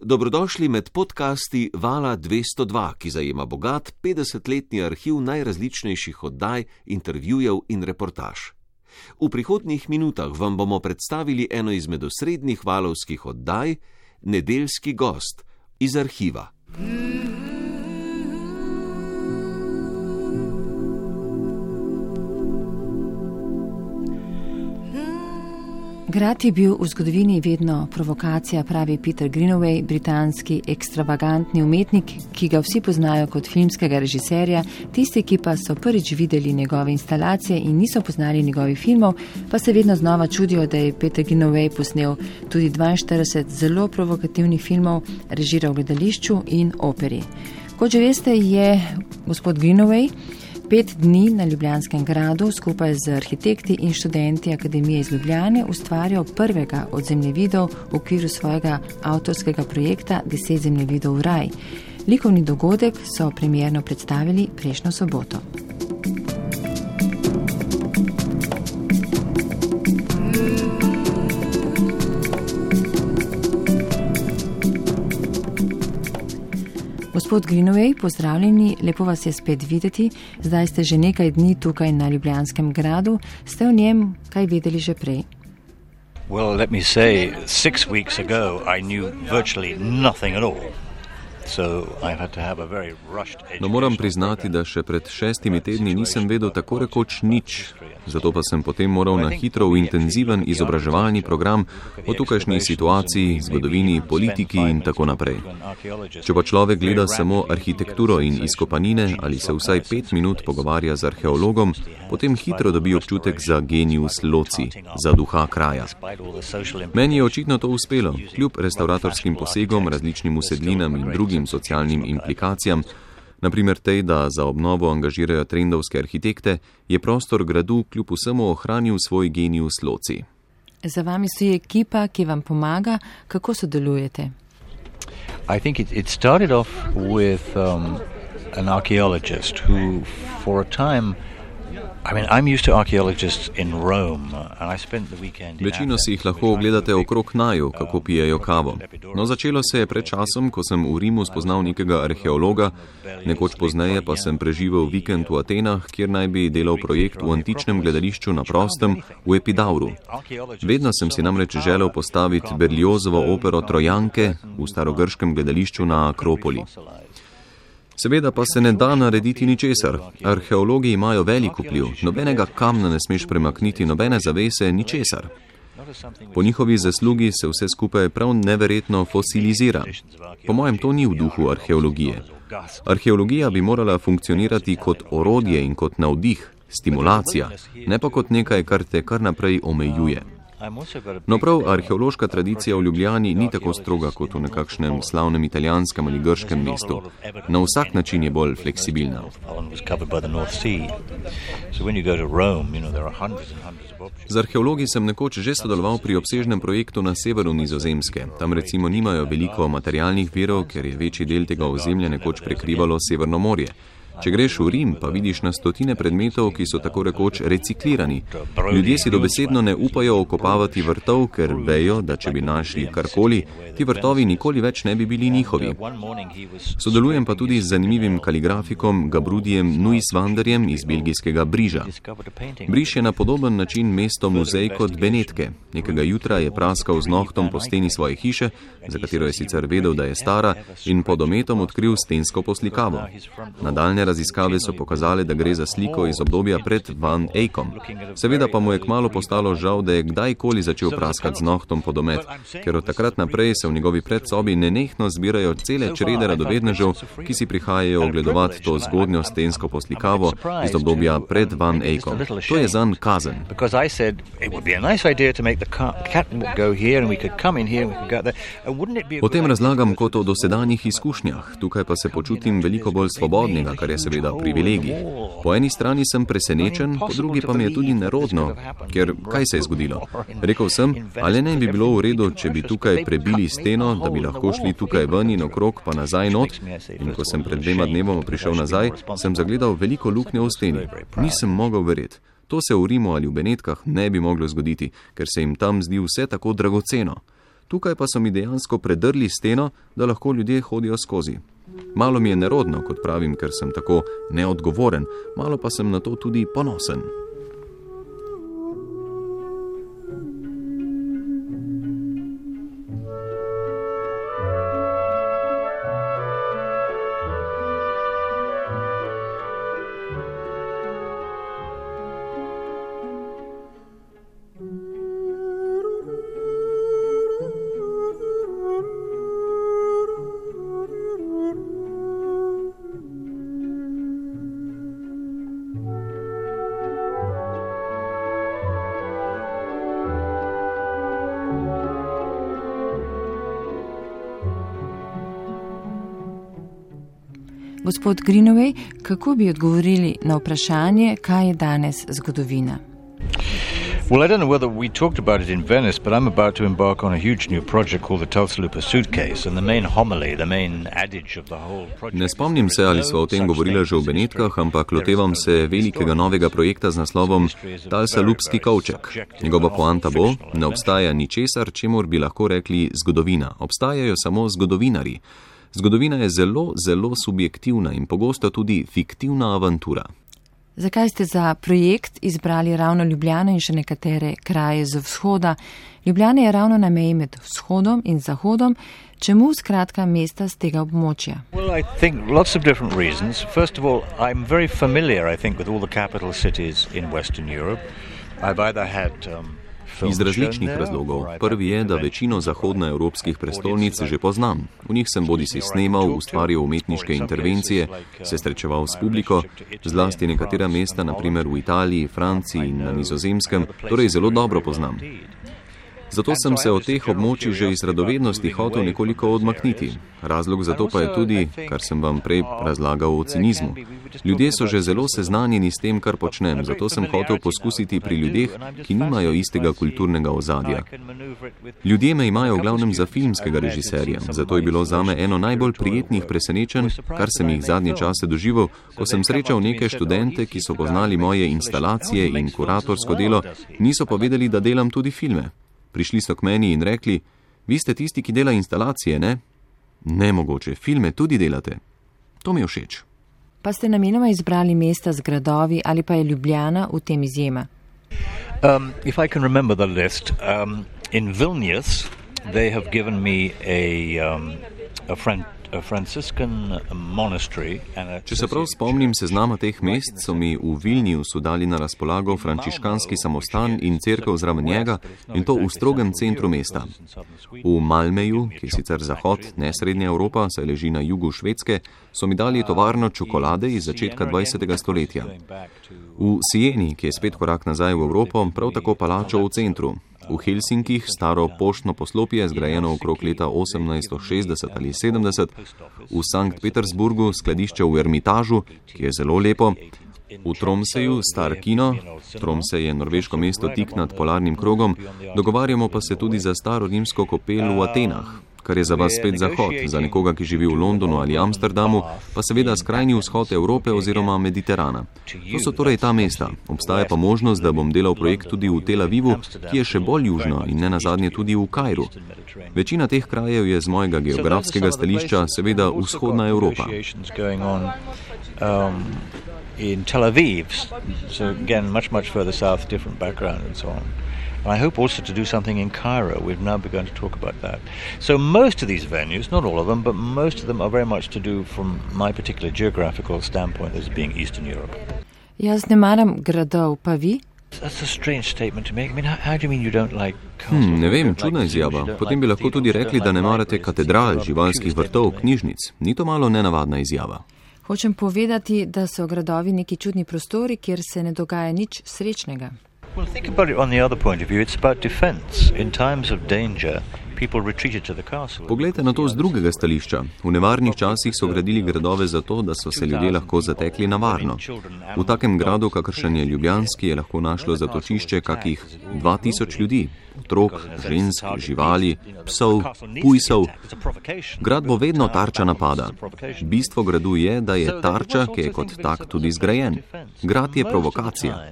Dobrodošli med podcasti Vala 202, ki zajema bogat 50-letni arhiv najrazličnejših oddaj, intervjujev in reportaž. V prihodnjih minutah vam bomo predstavili eno izmed osrednjih valovskih oddaj, Nedeljski gost iz arhiva. Grad je bil v zgodovini vedno provokacija, pravi Peter Greenaway, britanski ekstravagantni umetnik, ki ga vsi poznajo kot filmskega režiserja. Tisti, ki pa so prvič videli njegove instalacije in niso poznali njegovih filmov, pa se vedno znova čudijo, da je Peter Greenaway posnel tudi 42 zelo provokativnih filmov, režiral v gledališču in operi. Kot že veste, je gospod Greenaway pet dni na Ljubljanskem gradu skupaj z arhitekti in študenti Akademije iz Ljubljane ustvarjal prvega od zemljevidov v okviru svojega avtorskega projekta Deset zemljevidov v raj. Likovni dogodek so premjerno predstavili prejšnjo soboto. Gospod Greenaway, pozdravljeni, lepo vas je spet videti. Zdaj ste že nekaj dni tukaj na Ljubljanskem gradu. Ste o njem kaj vedeli že prej? Well, let me say, six weeks ago I knew virtually nothing at all. No, moram priznati, da še pred šestimi tedni nisem vedel tako rekoč nič, zato pa sem potem moral na hitro v intenziven izobraževalni program o tukajšnji situaciji, zgodovini, politiki in tako naprej. Če pa človek gleda samo arhitekturo in izkopanine ali se vsaj pet minut pogovarja z arheologom, potem hitro dobi občutek za genius loci, za duha kraja. Meni je očitno to uspelo, kljub restauratorskim posegom, različnim usedlinam in drugim drugim socialnim implikacijam, naprimer tej, da za obnovo angažirajo trendovske arhitekte, je prostor gradu kljub vsemu ohranil svoj genijus loci. Za vami stoji ekipa, ki vam pomaga, kako sodelujete? It, it started off with um, an archaeologist who, for a time, Večino si jih lahko ogledate okrog naju, kako pijejo kavo. No, začelo se je pred časom, ko sem v Rimu spoznal nekega arheologa, nekoč pozneje pa sem preživel vikend v Atenah, kjer naj bi delal projekt v antičnem gledališču na prostem v Epidauru. Vedno sem si namreč želel postaviti Berliozovo opero Trojanke v starogrškem gledališču na Akropoli. Seveda pa se ne da narediti ničesar. Arheologi imajo veliko vpliv, nobenega kamna ne smeš premakniti, nobene zavese, ničesar. Po njihovi zaslugi se vse skupaj prav neverjetno fosilizira. Po mojem, to ni v duhu arheologije. Arheologija bi morala funkcionirati kot orodje in kot navdih, stimulacija, ne pa kot nekaj, kar te kar naprej omejuje. No, prav arheološka tradicija v Ljubljani ni tako stroga kot v nekakšnem slavnem italijanskem ali grškem mestu. Na vsak način je bolj fleksibilna. Z arheologi sem nekoč že sodeloval pri obsežnem projektu na severu Nizozemske. Tam recimo nimajo veliko materialnih virov, ker je večji del tega ozemlja nekoč prekrivalo Severno morje. Če greš v Rim, pa vidiš na stotine predmetov, ki so tako rekoč reciklirani. Ljudje si dobesedno ne upajo okopavati vrtov, ker vejo, da če bi našli karkoli, ti vrtovi nikoli več ne bi bili njihovi. Sodelujem pa tudi z zanimivim kaligrafikom Gabrudijem Nuisvanderjem iz belgijskega Briža. Briž je na podoben način mesto muzej kot Benetke. Nekega jutra je praskal z nohtom po steni svoje hiše, za katero je sicer vedel, da je stara, in pod ometom odkril stensko poslikavo. Nadaljne raziskave so pokazale, da gre za sliko iz obdobja pred Van Eykom. Seveda pa mu je kmalo postalo žal, da je kdajkoli začel praskati z nohtom po domet, ker od takrat naprej se v njegovi predsobi nenehno zbirajo cele črede radovednežev, ki si prihajajo ogledovati to zgodnjo stensko poslikavo iz obdobja pred Van Eykom. To je zanj kazen. O tem razlagam kot o dosedanjih izkušnjah, tukaj pa se počutim veliko bolj svobodnega, kar je seveda privilegij. Po eni strani sem presenečen, po drugi pa mi je tudi nerodno, ker kaj se je zgodilo? Rekel sem, ali ne bi bilo v redu, če bi tukaj prebili steno, da bi lahko šli tukaj ven in okrog pa nazaj not. In ko sem pred dvema dnevoma prišel nazaj, sem zagledal veliko luknje v steni. Nisem mogel verjeti. To se v Rimu ali v Benetkah ne bi moglo zgoditi, ker se jim tam zdi vse tako dragoceno. Tukaj pa so mi dejansko predrli steno, da lahko ljudje hodijo skozi. Malo mi je nerodno, kot pravim, ker sem tako neodgovoren, malo pa sem na to tudi ponosen. Gospod Greenaway, kako bi odgovorili na vprašanje, kaj je danes zgodovina? Well, I don't know whether we talked about it in Venice, but I'm about to embark on a huge new project called the Tulsa suitcase, and the main homily, the main adage of the whole project. Ne spomnim se, ali smo o tem govorili že v Benetkah, ampak lotevam se velikega novega projekta z naslovom Talsa Lupski kovček. Njegova poanta bo, ne obstaja ničesar, čemur bi lahko rekli zgodovina. Obstajajo samo zgodovinari. Zgodovina je zelo, zelo subjektivna in pogosto tudi fiktivna avantura. Zakaj ste za projekt izbrali ravno Ljubljano in še nekatere kraje z vzhoda? Ljubljana je ravno na meji med vzhodom in zahodom. Čemu skratka mesta z tega območja? Well, I think lots of different reasons. First of all, I'm very familiar, I think, with all the capital cities in Western Europe. I've either had um, Iz različnih razlogov. Prvi je, da večino zahodnoevropskih prestolnic že poznam. V njih sem bodi si snemal, ustvarjal umetniške intervencije, se srečeval s publiko, zlasti nekatera mesta, naprimer v Italiji, Franciji in na nizozemskem, torej zelo dobro poznam. Zato sem se od teh območij že iz radovednosti hotel nekoliko odmakniti. Razlog za to pa je tudi, kar sem vam prej razlagal o cinizmu. Ljudje so že zelo seznanjeni s tem, kar počnem, zato sem hotel poskusiti pri ljudeh, ki nimajo istega kulturnega ozadja. Ljudje me imajo v glavnem za filmskega režiserja, zato je bilo zame eno najbolj prijetnih presenečenj, kar sem jih zadnje čase doživel, ko sem srečal neke študente, ki so poznali moje instalacije in kuratorsko delo, niso pa vedeli, da delam tudi filme. Prišli so k meni in rekli: Vi ste tisti, ki dela instalacije, ne? Nemogoče, filme tudi delate. To mi je všeč. Pa ste namenoma izbrali mesta z gradovi ali pa je Ljubljana v tem izjema? Um, if I can remember the list, um, in Vilnius, they have given me a, um, a friend. Če se prav spomnim seznama teh mest, so mi v Vilniusu dali na razpolago frančiškanski samostan in crkv zraven njega in to v strogem centru mesta. V Malmeju, ki je sicer zahod, ne srednja Evropa, saj leži na jugu Švedske, so mi dali tovarno čokolade iz začetka 20. stoletja. V Sieni, ki je spet korak nazaj v Evropo, prav tako palačo v centru. V Helsinkih staro poštno poslopje, zgrajeno okrog leta 1860 ali 70, v Sankt Petersburgu skladišče v Ermitažu, ki je zelo lepo, v Tromseju star kino, Tromsej je norveško mesto tik nad polarnim krogom, dogovarjamo pa se tudi za staro rimsko kopel v Atenah kar je za vas spet zahod, za nekoga, ki živi v Londonu ali Amsterdamu, pa seveda skrajni vzhod Evrope oziroma Mediterana. To so torej ta mesta. Obstaja pa možnost, da bom delal projekt tudi v Tel Avivu, ki je še bolj južno in ne nazadnje tudi v Kajru. Večina teh krajev je z mojega geografskega stališča seveda vzhodna Evropa. Um, in Tel Aviv, so again, much, much further south, different background and so on. And I hope also to do something in Cairo. We've now begun to talk about that. So most of these venues, not all of them, but most of them are very much to do from my particular geographical standpoint as being Eastern Europe. Jaz ne maram gradov, pa vi? That's a strange statement to make. I mean, how, how do you mean you don't like Hmm, ne vem, čudna izjava. Potem bi lahko tudi rekli, da ne marate katedral, živalskih vrtov, knjižnic. Ni to malo nenavadna izjava? Hočem povedati, da so gradovi neki čudni prostori, kjer se ne dogaja nič srečnega. Well, think about it on the other point of view. It's about defense. In times of danger, people retreated to the castle. Poglejte na to z drugega stališča. V nevarnih časih so gradili gradove zato, da so se ljudje lahko zatekli na varno. V takem gradu, kakršen je Ljubljanski, je lahko našlo zatočišče kakih 2000 ljudi. Otrok, žensk, živali, psov, pujsov. Grad bo vedno tarča napada. Bistvo gradu je, da je tarča, ki je kot tak tudi zgrajen. Grad je provokacija.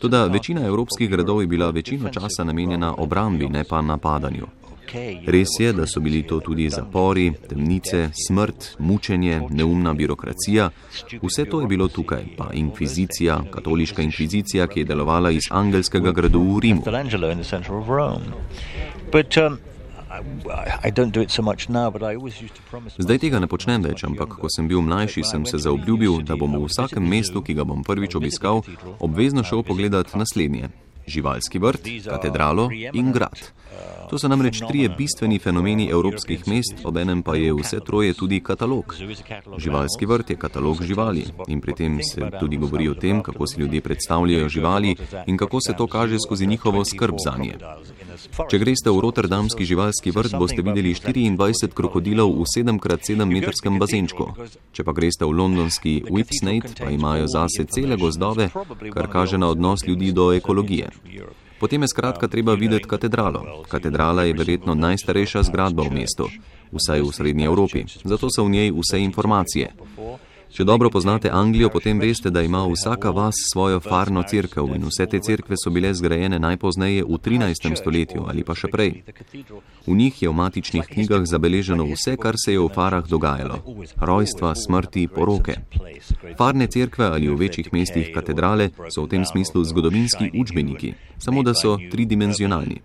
Toda večina evropskih gradov je bila večino časa namenjena obrambi, ne pa napadanju. Res je, da so bili to tudi zapori, temnice, smrt, mučenje, neumna birokracija. Vse to je bilo tukaj, pa inkvizicija, katoliška inkvizicija, ki je delovala iz angelskega gradu v Rimu. Zdaj tega ne počnem več, ampak ko sem bil mlajši, sem se zaobljubil, da bom v vsakem mestu, ki ga bom prvič obiskal, obvezno šel pogledat naslednje: živalski vrt, katedralo in grad. To so namreč trije bistveni fenomeni evropskih mest, obenem pa je vse troje tudi katalog. Živalski vrt je katalog živali in pri tem se tudi govori o tem, kako si ljudje predstavljajo živali in kako se to kaže skozi njihovo skrb za nje. Če greste v Rotterdamski živalski vrt, boste videli 24 krokodilov v 7x7 metrskem bazenčku. Če pa greste v londonski Whipsnade, pa imajo zase cele gozdove, kar kaže na odnos ljudi do ekologije. Potem je skratka treba videti katedralo. Katedrala je verjetno najstarejša zgradba v mestu, vsaj v srednji Evropi, zato so v njej vse informacije. Če dobro poznate Anglijo, potem veste, da ima vsaka vas svojo farno crkv in vse te crkve so bile zgrajene najpozneje v 13. stoletju ali pa še prej. V njih je v matičnih knjigah zabeleženo vse, kar se je v farah dogajalo: rojstva, smrti, poroke. Farne crkve ali v večjih mestih katedrale so v tem smislu zgodovinski učbeniki, samo da so tridimenzionalni.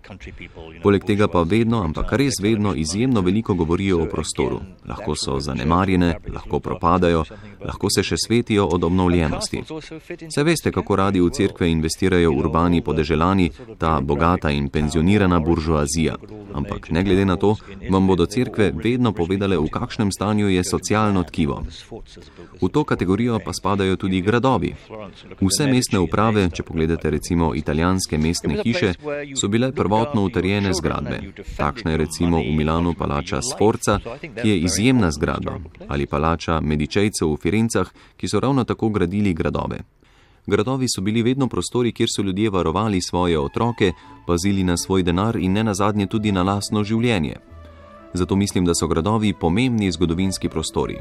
Poleg tega pa vedno, ampak res vedno, izjemno veliko govorijo o prostoru. Lahko so zanemarjene, lahko propadajo lahko se še svetijo od obnovljenosti. Se veste, kako radi v cerkve investirajo urbani podeželani, ta bogata in penzionirana buržoazija. Ampak ne glede na to, vam bodo cerkve vedno povedale, v kakšnem stanju je socialno tkivo. V to kategorijo pa spadajo tudi gradovi. Vse mestne uprave, če pogledate recimo italijanske mestne hiše, so bile prvotno utrjene zgradbe. Takšna je recimo v Milanu palača Sforca, ki je izjemna zgradba, ali palača Medičejcev v Firencah, ki so ravno tako gradili gradove. Gradovi so bili vedno prostori, kjer so ljudje varovali svoje otroke, pazili na svoj denar in ne nazadnje tudi na lasno življenje. Zato mislim, da so gradovi pomembni zgodovinski prostori.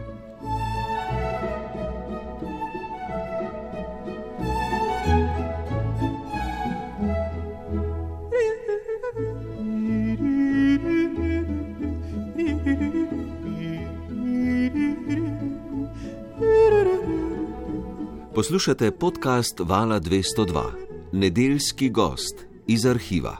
Poslušate podcast Vala 202, nedeljski gost iz arhiva.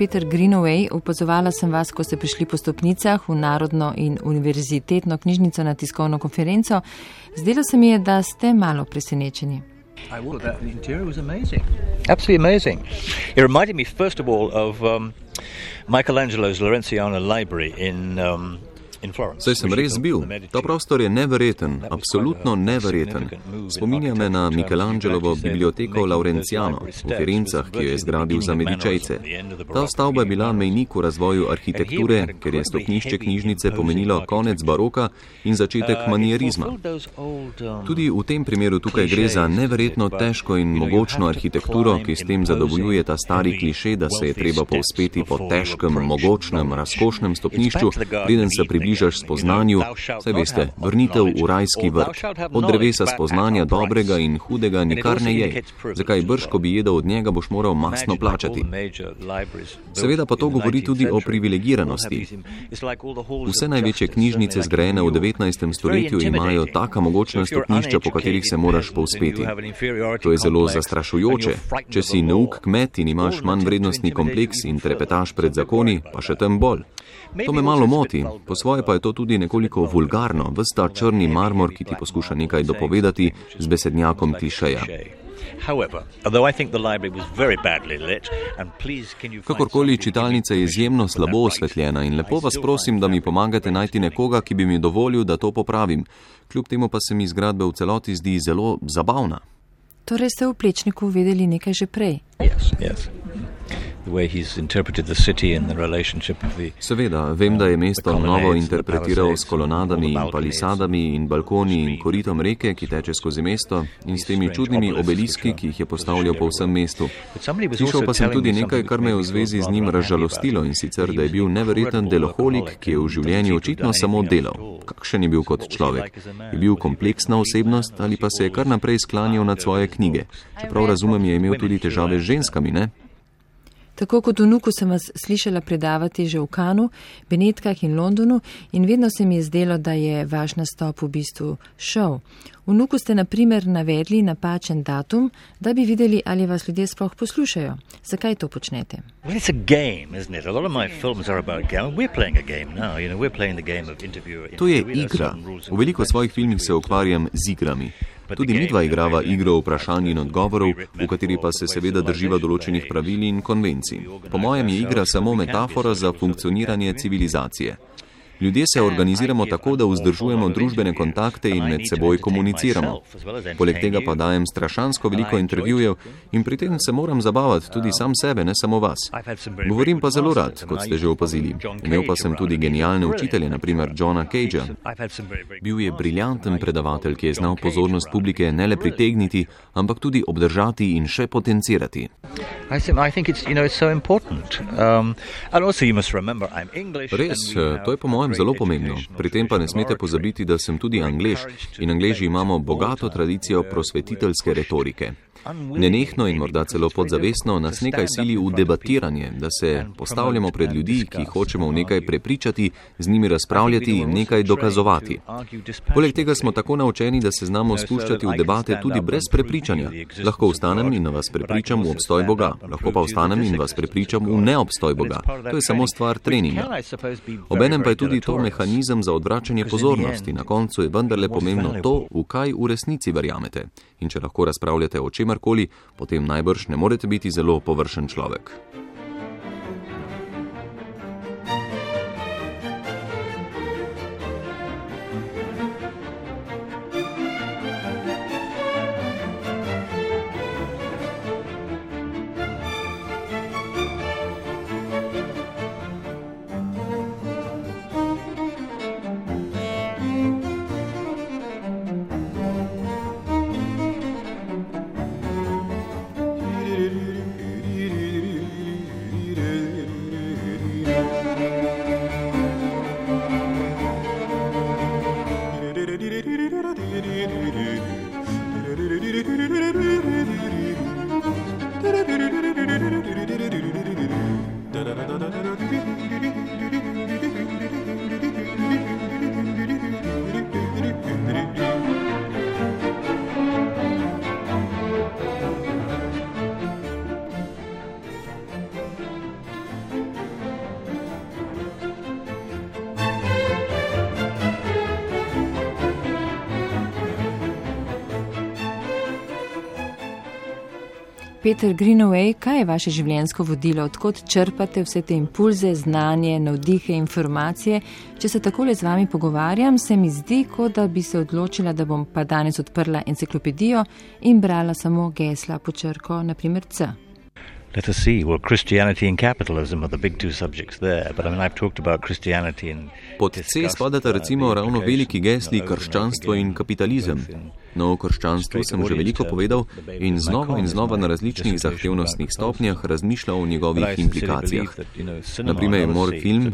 Peter Greenaway, opazovala sem vas, ko ste prišli po stopnicah v Narodno in univerzitetno knjižnico na tiskovno konferenco. Zdelo se mi je, da ste malo presenečeni. Absolutely amazing. It reminded me, first of all, of um, Michelangelo's Lorenziana Library in um, Saj sem res bil. Ta prostor je neverjeten, absolutno neverjeten. Spominja me na Michelangelovo biblioteko Laurenciano v Firencah, ki jo je zgradil za medičejce. Ta stavba je bila mejnik v razvoju arhitekture, ker je stopnišče knjižnice pomenilo konec baroka in začetek manierizma. Tudi v tem primeru tukaj gre za neverjetno težko in mogočno arhitekturo, ki s tem zadovoljuje ta stari kliše, da se je treba povzpeti po težkem, mogočnem, razkošnem stopnišču, preden se približa približaš spoznanju, saj veste, vrnitev v rajski vrt. Od drevesa spoznanja dobrega in hudega nikar ne je. Zakaj brž, ko bi jedel od njega, boš moral masno plačati. Seveda pa to govori tudi o privilegiranosti. Vse največje knjižnice zgrajene v 19. stoletju imajo taka mogočna stopnišča, po katerih se moraš povzpeti. To je zelo zastrašujoče. Če si neuk kmet in imaš manj vrednostni kompleks in trepetaš pred zakoni, pa še tem bolj. To me malo moti, po svoje pa je to tudi nekoliko vulgarno, vsta črni marmor, ki ti poskuša nekaj dopovedati z besednjakom klišeja. Kakorkoli, čitalnica je izjemno slabo osvetljena in lepo vas prosim, da mi pomagate najti nekoga, ki bi mi dovolil, da to popravim. Kljub temu pa se mi zgradba v celoti zdi zelo zabavna. Torej ste v plečniku vedeli nekaj že prej? Yes, yes. Seveda, vem, da je mesto novo interpretiral s kolonadami in palisadami in balkoni in koritom reke, ki teče skozi mesto in s temi čudnimi obeliski, ki jih je postavljal po vsem mestu. Slišal pa sem tudi nekaj, kar me je v zvezi z njim razžalostilo in sicer, da je bil neverjeten deloholik, ki je v življenju očitno samo delal. Kakšen je bil kot človek? Je bil kompleksna osebnost ali pa se je kar naprej sklanjal nad svoje knjige? Čeprav razumem, je imel tudi težave z ženskami, ne? Tako kot v Nuku sem vas slišala predavati že v Kanu, Benetkah in Londonu in vedno se mi je zdelo, da je vaš nastop v bistvu šov. V Nuku ste naprimer navedli napačen datum, da bi videli, ali vas ljudje sploh poslušajo. Zakaj to počnete? To je igra. V veliko svojih filmih se ukvarjam z igrami. Tudi midva igrava igro vprašanj in odgovorov, v kateri pa se seveda drživa določenih pravil in konvencij. Po mojem je igra samo metafora za funkcioniranje civilizacije. Ljudje se organiziramo tako, da vzdržujemo družbene kontakte in med seboj komuniciramo. Poleg tega pa dajem strašansko veliko intervjujev in pri tem se moram zabavati tudi sam sebe, ne samo vas. Govorim pa zelo rad, kot ste že opazili. Imel pa sem tudi genialne učitelje, naprimer Johna Cagea. Bil je briljanten predavatelj, ki je znal pozornost publike ne le pritegniti, ampak tudi obdržati in še potencirati. Res, to je po mojem zelo pomembno. Pri tem pa ne smete pozabiti, da sem tudi anglež in angleži imamo bogato tradicijo prosvetiteljske retorike. Nenehno in morda celo podzavestno nas nekaj sili v debatiranje, da se postavljamo pred ljudi, ki hočemo v nekaj prepričati, z njimi razpravljati in nekaj dokazovati. Poleg tega smo tako naučeni, da se znamo spuščati v debate tudi brez prepričanja. Lahko vstanem in vas prepričam v obstoj Boga, lahko pa vstanem in vas prepričam v neobstoj Boga. To je samo stvar treninga. Obenem pa je tudi to mehanizem za odvračanje pozornosti. Na koncu je vendarle pomembno to, v kaj v resnici verjamete. In če lahko razpravljate o čem čemarkoli, potem najbrž ne morete biti zelo površen človek. Peter Greenaway, kaj je vaše življenjsko vodilo, odkot črpate vse te impulze, znanje, navdihe, informacije? Če se takole z vami pogovarjam, se mi zdi, kot da bi se odločila, da bom pa danes odprla enciklopedijo in brala samo gesla po črko, naprimer C. Let us see. Well, Christianity and capitalism are the big two subjects there. But I mean, I've talked about Christianity and. Pod C spadata recimo ravno veliki gesli krščanstvo in kapitalizem. No, o krščanstvu sem že veliko povedal in znova in znova na različnih zahtevnostnih stopnjah razmišljal o njegovih implikacijah. Naprimer, moj film,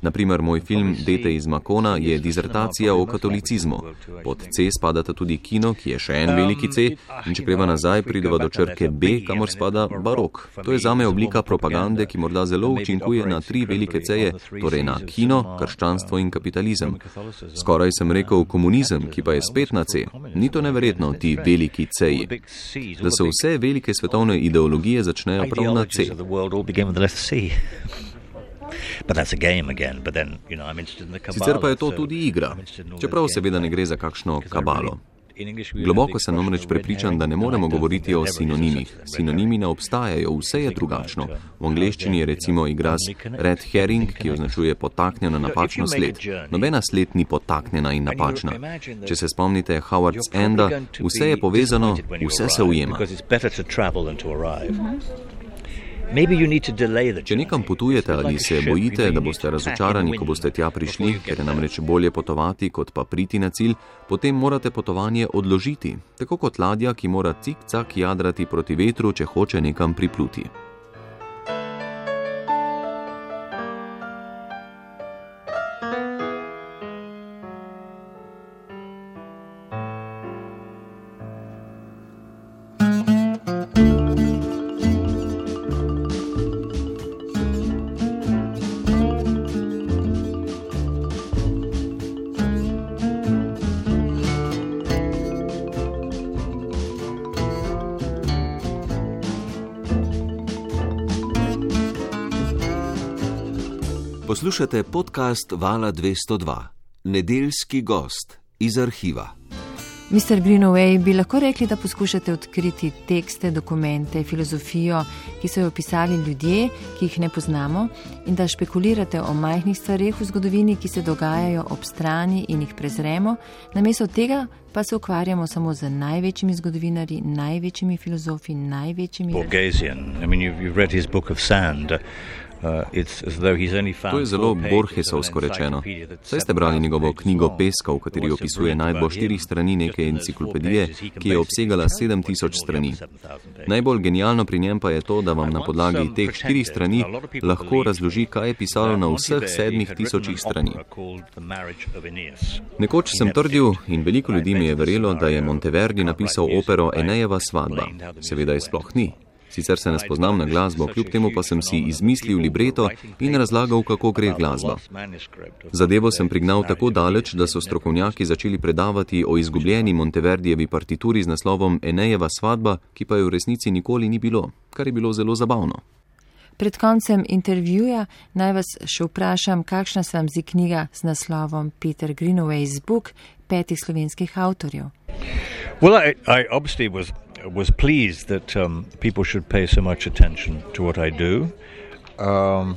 naprimer, moj film Dete iz Makona je dizertacija o katolicizmu. Pod C spadata tudi kino, ki je še en veliki C, in če greva nazaj, prideva do črke B, kamor spada barok. To je zame oblika propagande, ki morda zelo učinkuje na tri velike C-je, torej na kino, krščanstvo in kapitalizem. Skoraj sem rekel komunizem, ki pa je spet na C. Ni to neverjetno, ti veliki ceji, da se vse velike svetovne ideologije začnejo prav na C. Sicer pa je to tudi igra, čeprav seveda ne gre za kakšno kabalo. Globoko sem namreč prepričan, da ne moremo govoriti o sinonimih. Sinonimi ne obstajajo, vse je drugačno. V angleščini je recimo izraz red herring, ki označuje potaknjeno napačno sled. Nobena sled ni potaknjena in napačna. Če se spomnite Howard's Enda, vse je povezano, vse se ujema. Če nekam potujete ali se bojite, da boste razočarani, ko boste tja prišli, ker je namreč bolje potovati, kot pa priti na cilj, potem morate potovanje odložiti, tako kot ladja, ki mora cik-cak jadrati proti vetru, če hoče nekam pripluti. Poslušate podcast Vala 202, nedeljski gost iz arhiva. Mr. Greenaway, bi lahko rekli, da poskušate odkriti tekste, dokumente, filozofijo, ki so jo pisali ljudje, ki jih ne poznamo, in da špekulirate o majhnih stvarih v zgodovini, ki se dogajajo ob strani in jih prezremo, namesto tega pa se ukvarjamo samo z največjimi zgodovinarji, največjimi filozofi, največjimi. Borgesian, I mean, you've, you've Uh, to je zelo borhesovsko rečeno. Saj ste brali njegovo knjigo Peska, v kateri opisuje najdbo štirih strani neke enciklopedije, ki je obsegala 7000 strani. Najbolj genialno pri njem pa je to, da vam na podlagi teh štirih strani lahko razloži, kaj je pisalo na vseh sedmih tisočih strani. Nekoč sem trdil in veliko ljudi mi je verjelo, da je Monteverdi napisal opero Enejeva svadba. Seveda je sploh ni. Sicer se ne spoznam na glasbo, kljub temu pa sem si izmislil libreto in razlagal, kako gre glasba. Zadevo sem prignal tako daleč, da so strokovnjaki začeli predavati o izgubljeni Monteverdijevi partituri z naslovom Enejeva svadba, ki pa je v resnici nikoli ni bilo, kar je bilo zelo zabavno. Pred koncem intervjuja naj vas še vprašam, kakšna se vam zdi knjiga z naslovom Peter Greenaway's Book petih slovenskih avtorjev. Well, I, I was pleased that um, people should pay so much attention to what I do. Um,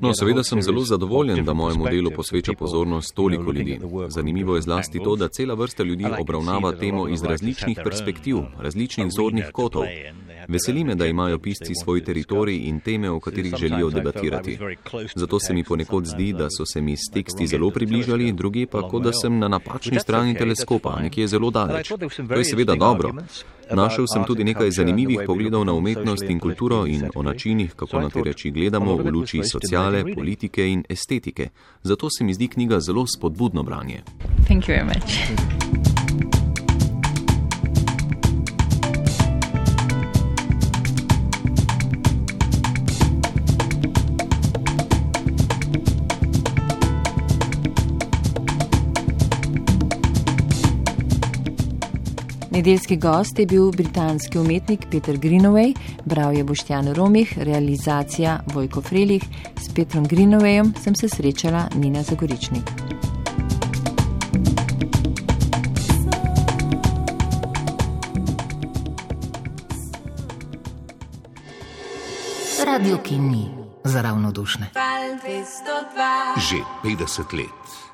No, seveda sem zelo zadovoljen, da mojemu delu posveča pozornost toliko ljudi. Zanimivo je zlasti to, da cela vrsta ljudi obravnava temo iz različnih perspektiv, različnih zornih kotov. Veseli me, da imajo pisci svoj teritorij in teme, o katerih želijo debatirati. Zato se mi ponekod zdi, da so se mi s teksti zelo približali, drugi pa, kot da sem na napačni strani teleskopa, nekje zelo daleč. To je seveda dobro. Našel sem tudi nekaj zanimivih pogledov na umetnost in kulturo in o načinih, kako na te reči gledamo v luči sociale, politike in estetike. Zato se mi zdi knjiga zelo spodbudno branje. Thank you very much. Nedeljski gost je bil britanski umetnik Peter Greenaway, bral je Boštjan Romih, realizacija Vojko Frelih, s Petrom Greenawayem sem se srečala Nina Zagoričnik. Radio Kini za ravnodušne. Že 50 let.